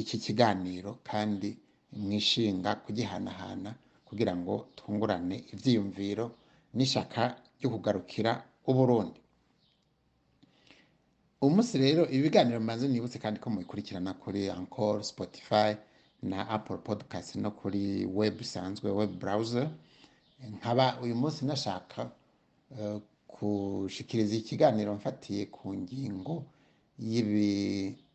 iki kiganiro kandi mwishinga kugihanahana kugira ngo twungurane ibyiyumviro n'ishyaka ryo kugarukira uburundi umunsi rero ibiganiro mbanze nibutse kandi ko mubikurikirana kuri ankoro sipotifayi na apple podcast no kuri web bisanzwe web burawuza nkaba uyu munsi nashaka gushikiriza eh, ikiganiro mfatiye ku ngingo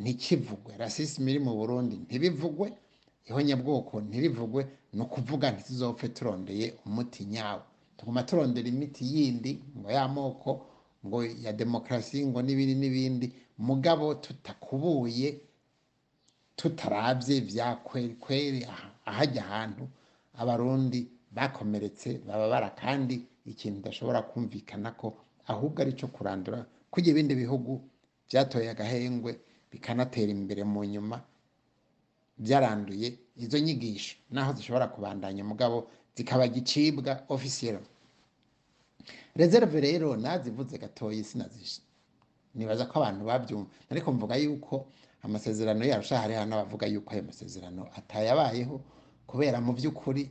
ntikivugwe rasisime iri mu burundi ntibivugwe ihonyabwoko ntibivugwe ni ukuvuga ntituzopfe turondeye umuti nyawo tuguma turondera imiti yindi ngo ya moko ngo ya demokarasi ngo n'ibindi n'ibindi mugabo tutakubuye tutarabye bya kweri ahajya ahantu abarundi bakomeretse bababara kandi ikintu udashobora kumvikana ko ahubwo ari cyo kurandura kujya ibindi bihugu byatoye agahengwe bikanatera imbere mu nyuma byaranduye izo nyigisho naho zishobora kubandanya umugabo zikaba gicibwa ofisiyero reserve rero nazivuze gatoyi sinazishe nibaza ko abantu babyumva ariko mvuga yuko amasezerano yarusha hariho n'abavuga yuko ayo masezerano atayabayeho kubera mu by'ukuri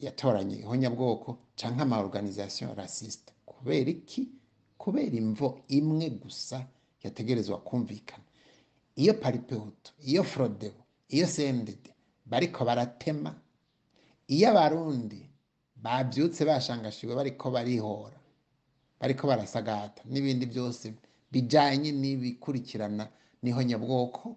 yatoranye ihonyabwoko cyangwa ama organisation kubera iki kubera imvo imwe gusa yategerezwa kumvikana iyo paripehuto iyo forodebo iyo sendede bariko baratema iyo abarundi babyutse bashangashiwe bariko barihora bariko barasagata n'ibindi byose bijyanye n'ibikurikirana niho nyabwoko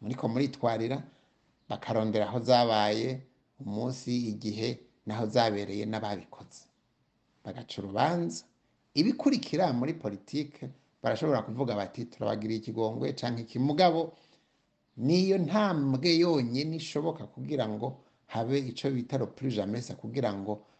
muriko muritwarira bakarondera aho zabaye umunsi igihe n'aho zabereye n'ababikoze bagaca urubanza ibikurikira muri politiki barashobora kuvuga bati turabagiriye ikigongwe cyangwa ikimugabo niyo ntambwe yonyine ishoboka kugira ngo habe icyo bita ropurijamesa kugira ngo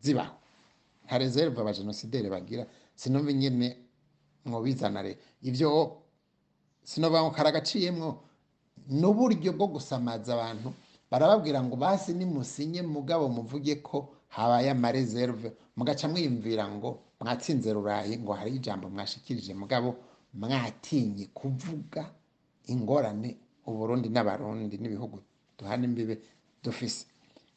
zibaho nta reserve abajenosideri bagira sinumva nyine mwobizanare ibyo sinoba karagaciyemwo n'uburyo bwo gusamaza abantu barababwira ngo basi nimusinye mugabo muvuge ko habaye amareserve mugaca mwiyumvira ngo mwatsinze rurayi ngo hari ijambo mwashikirije mugabo mwatinye kuvuga ingorane uburundi n'abarundi n'ibihugu duhana imbibe dufise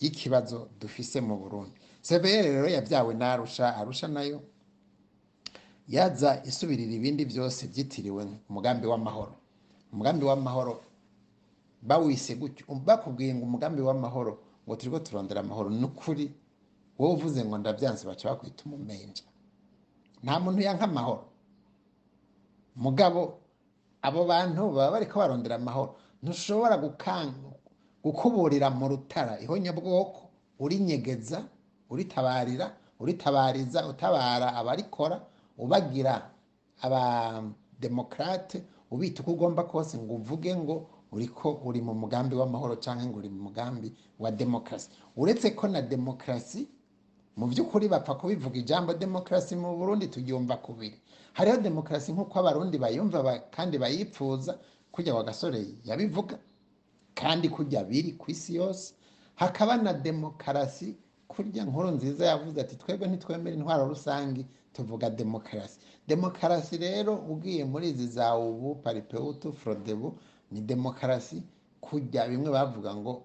y'ikibazo dufise mu burundi severe rero yabyawe narusha arusha arusha nayo yaza isubirira ibindi byose byitiriwe umugambi w'amahoro umugambi w'amahoro bawise gutyo bakubwiye ngo umugambi w'amahoro ngo turiho turondera amahoro n'ukuri wowe uvuze ngo ndabyanze baca bakwita umumenja nta muntu yanka amahoro mugabo abo bantu baba bari barondera amahoro ntushobora gukuburira mu rutara ihonyabwoko urinyegeza uritabarira uritabariza utabara abarikora ubagira abademokarate ubita uko ugomba kose ngo uvuge ngo uri ko uri mu mugambi w'amahoro cyangwa ngo uri mu mugambi wa demokarasi uretse ko na demokarasi mu by'ukuri bapfa kubivuga ijambo demokarasi mu burundi turyumva kubiri hariho demokarasi nk'uko abarundi bayumva kandi bayipfuza kujya wa gasore yabivuga kandi kujya biri ku isi yose hakaba na demokarasi kurya nkuru nziza yavuze ati twebwe ntitwemera intwaro rusange tuvuga demokarasi demokarasi rero ugiye muri izi za ubu paripe utu forodebu ni demokarasi kujya bimwe bavuga ngo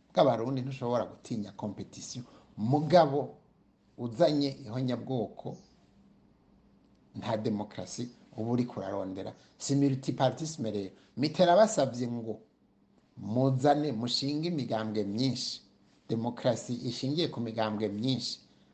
nk'abarundi ntushobora gutinya kompetisiyo mugabo uzanye ihonyabwoko nta demokarasi uba uri kurarondera si militipatisime rero mitera basabye ngo muzane mushinge imigambwe myinshi demokarasi ishingiye ku migambwe myinshi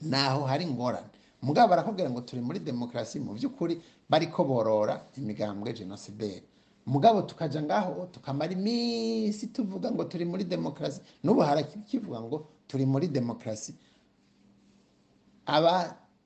naho hari ingorane mugabo barakubwira ngo turi muri demokarasi mu by'ukuri bariko borora imigambwe genocide mugabo tukajya ngaho tukamara iminsi tuvuga ngo turi muri demokarasi n'ubu harakivuga ngo turi muri demokarasi aba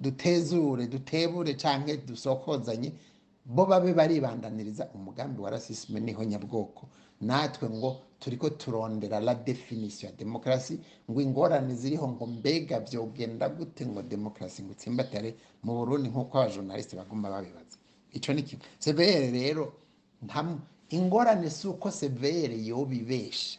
dutezure dutebure cyangwa dusokozanye bo babe baribandaniriza umugambi wa rasisime niho nyabwoko natwe ngo turi ko turondera la definisiyo ya demokarasi ngo ingorane ziriho ngo mbega byogenda gute ngo demokarasi ngo itsimbatare mu burundi nk'uko abajonarisite bagomba babibaza icyo ni kimwe severe rero ingorane si uko severe yobibesha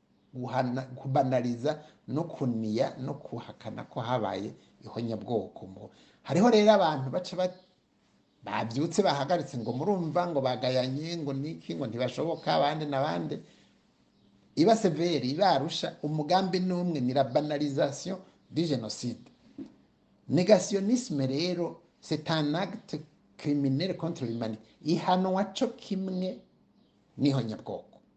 kubanariza no kuniya no kuhakana ko habaye ihonyabwoko hariho rero abantu baca babyutse bahagaritse ngo murumva ngo bagayanye ngo niki ngo ntibashoboka abandi n'abandi iba severi ibarusha umugambi n'umwe ni la di jenoside negationisme rero c'est un acte criminel ihanwa cyo kimwe n'ihonyabwoko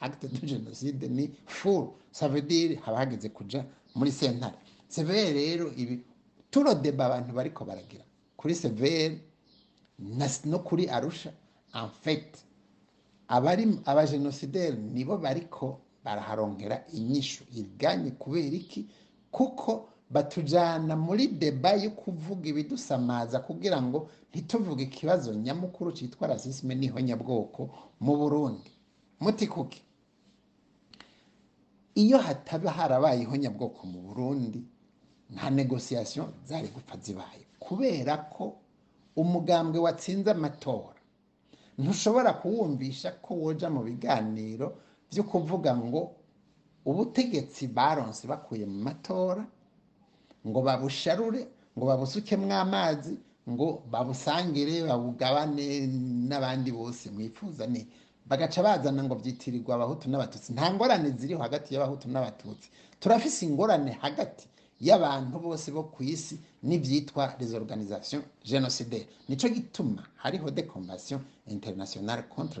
acte jenoside ni full savedire haba hageze kuja muri sentare severe rero ibi turo deba abantu bariko baragira kuri severe no kuri arusha en fait abari abajenosideri nibo bariko baraharonkera inyishu iganye kubera iki kuko batujyana muri deba yo kuvuga ibidusamaza kugira ngo ntituvuge ikibazo nyamukuru cyitwa rasisme n'ihonyabwoko mu burundi muti iyo hataba harabaye ihonyabwoko mu burundi nta negosiyasiyo zari gupfa zibaye kubera ko umugambwe watsinze amatora ntushobora kuwumvisha ko woja mu biganiro byo kuvuga ngo ubutegetsi baronse bakuye mu matora ngo babusharure ngo babusukemo amazi ngo babusangire babugabane n'abandi bose mwifuza ni bagaca bazana ngo byitirirwa abahutu n'abatutsi nta ngorane ziriho hagati y'abahutu n'abatutsi turafise ingorane hagati y'abantu bose bo ku isi n'ibyitwa les organisations génocidaires nicyo gituma hariho de convention internationale contre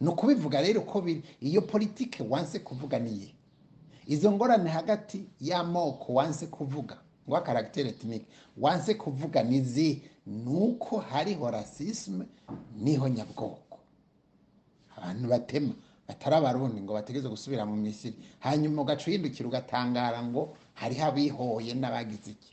ni ukubivuga rero ko iyo politiki wanse kuvuga niye izo ngorane hagati y'amoko wanse kuvuga ngo akaragiteri etinike wanse kuvuga ni ni uko hariho rasisme niho nyabwoko abantu batema batari abarundi ngo bategeze gusubira mu misiri hanyuma ugaca uhindukira ugatangara ngo hariho abihoye n'abagize iki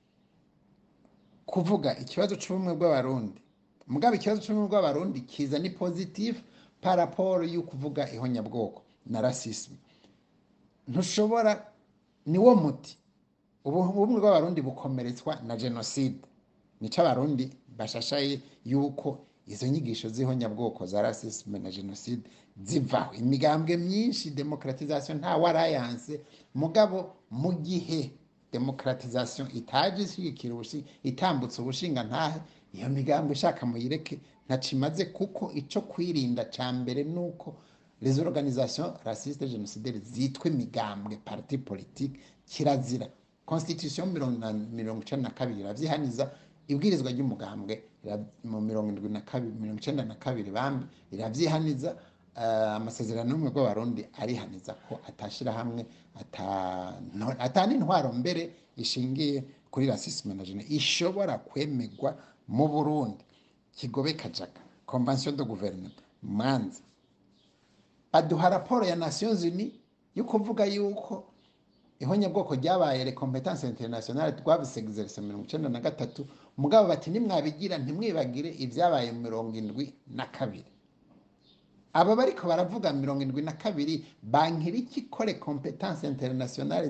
kuvuga ikibazo cy'ubumwe bw'abarundi mugabo ikibazo cyo mu bw'abarundi kiza ni pozitifu paraporo yo ihonyabwoko na rasisme. ntushobora ni wo muti ubumwe bw'abarundi bukomeretswa na jenoside nicyo abarundi bashashaye yuko izo nyigisho z'ihonyabwoko za rasisime na jenoside zivaho imigambwe myinshi demokaratizasiyo nta warayanse mugabo mu gihe demokaratizasiyo itaje ishyigikira itambutse ubushinga ntahe iyo migambi ishaka muyireke ntacimaze kuko icyo kwirinda cya mbere ni uko rezo organization rasiste genocidere zitwa imigambwe parti politiki kirazira constitution mirongo icenda na kabiri iravyihaniza ibwirizwa ry'umugambwe mu mirongo indwi na kabiri mirongo icenda na kabiri bambi riravyihaniza eh, amasezerano y'ubumwe bw'abarundi arihaniza ko atashira hamwe ata mbere ishingiye kuri rasisme na jene ishobora kwemegwa mu burundi kigobe kajaga convention de guverinoma manza baduha raporo ya nations unies yo kuvuga yuko ihonyabwoko ryabaye recompetence internationale twavis exercice mirongo icyenda na gatatu mugabo bati nimwabigira ntimwibagire ibyabaye mirongo indwi na kabiri aba bariko baravuga mirongo indwi na kabiri bankira iki ko recompetence internationale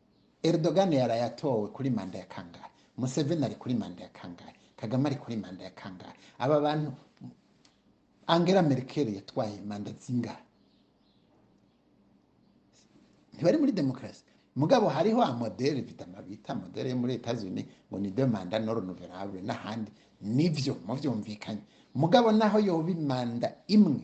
Erdogan yarayatowe kuri manda ya kangahe Museveni ari kuri manda ya kangahe Kagame ari kuri manda ya kangahe aba bantu angela merkel yatwaye manda zingahe ntibari muri demokarasi mugabo hariho amodere vitama bita modere yo muri leta zunze ngo ni demanda noronoverable n'ahandi nibyo mu byumvikanye mugabo naho yoba manda imwe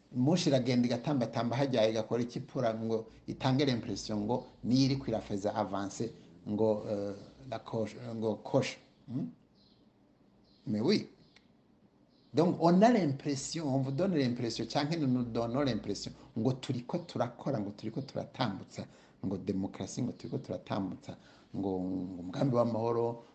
mushi iragenda igatambatamba hajyaye igakora ikipura ngo itange impresiyo ngo niyo iri kwirafeza avanse ngo eh, la ngo koshe hmm? mewi donc on a l'impression on vous donne l'impression cyangwa nous donne l'impression ngo turiko turakora ngo turiko turatambutsa ngo demokarasi ngo turiko turatambutsa ngo umugambi w'amahoro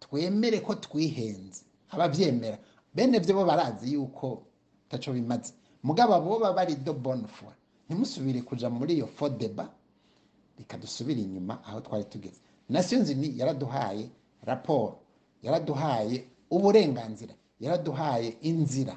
twemere ko twihenze ababyemera bene byo bo barazi yuko taco bimaze mugabo baba bari do bonfwa ntimusubire kuja muri iyo fo deba reka dusubire inyuma aho twari tugeze nasiyo ni yaraduhaye raporo yaraduhaye uburenganzira yaraduhaye inzira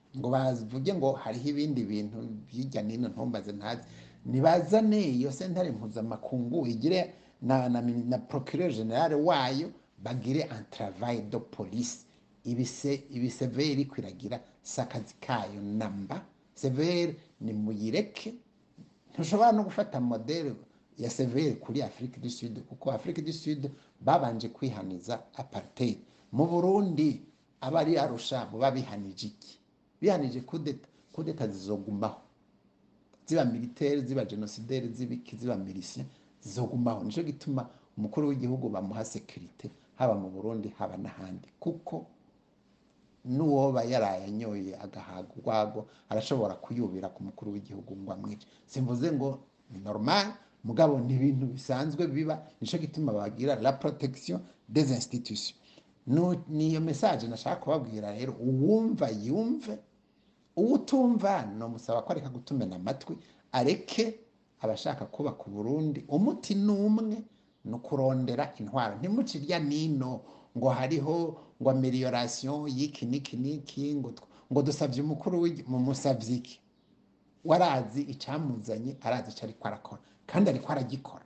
ngo bavuge ngo hariho ibindi bintu bijya n'ino ntumbaze ntazi nibazane iyo sentare mpuzamakungu igire na na, na procureur general wayo bagire un travail de police ibise ibiseveri kwiragira sakazi kayo namba severi ni muyireke ntushobora no gufata modele ya severi kuri Afrique du Sud kuko Afrique du Sud babanje kwihaniza apartheid mu Burundi abari arusha bo babihanije iki bihanije kudeta kudeta zizogumaho ziba militaire ziba genocidere zibiki ziba milicien zogumaho nicyo gituma umukuru w'igihugu bamuha sekirite haba mu burundi haba n'ahandi kuko n'uwoba yaraye anyoye agahaga urwago arashobora kuyubira ku mukuru w'igihugu ngo amwice simvuze ngo ni normal mugabo ni ibintu bisanzwe biba nicyo gituma bagira la protection des institutions ni iyo message nashaka kubabwira rero uwumva yumve uwutumva utumva ni umusaba ko areka gutumena amatwi areke abashaka kubaka uburundi umuti ni umwe ni ukurondera intwaro ntimuce nino ngo hariho ngo ameliyorasiyo y'iki n'iki n'iki ngo dusabye umukuru mu musabye iki warazi icyamuzanye arazi icyo ariko arakora kandi ariko aragikora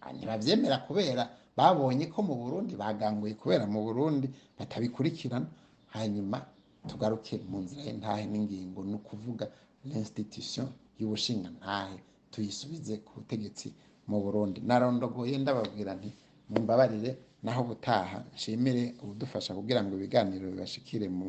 ah, ntibabyemera kubera babonye ko mu burundi baganguye kubera mu burundi batabikurikirana hanyuma tugaruke mu nzira y'intahe n'ingingo ni ukuvuga l'institution y'ubushingantahe tuyisubize ku butegetsi mu burundi narondogoye ndababwira nti mumbabarire naho ubutaha nshimire ubudufasha kugira ngo ibiganiro bibashikire mu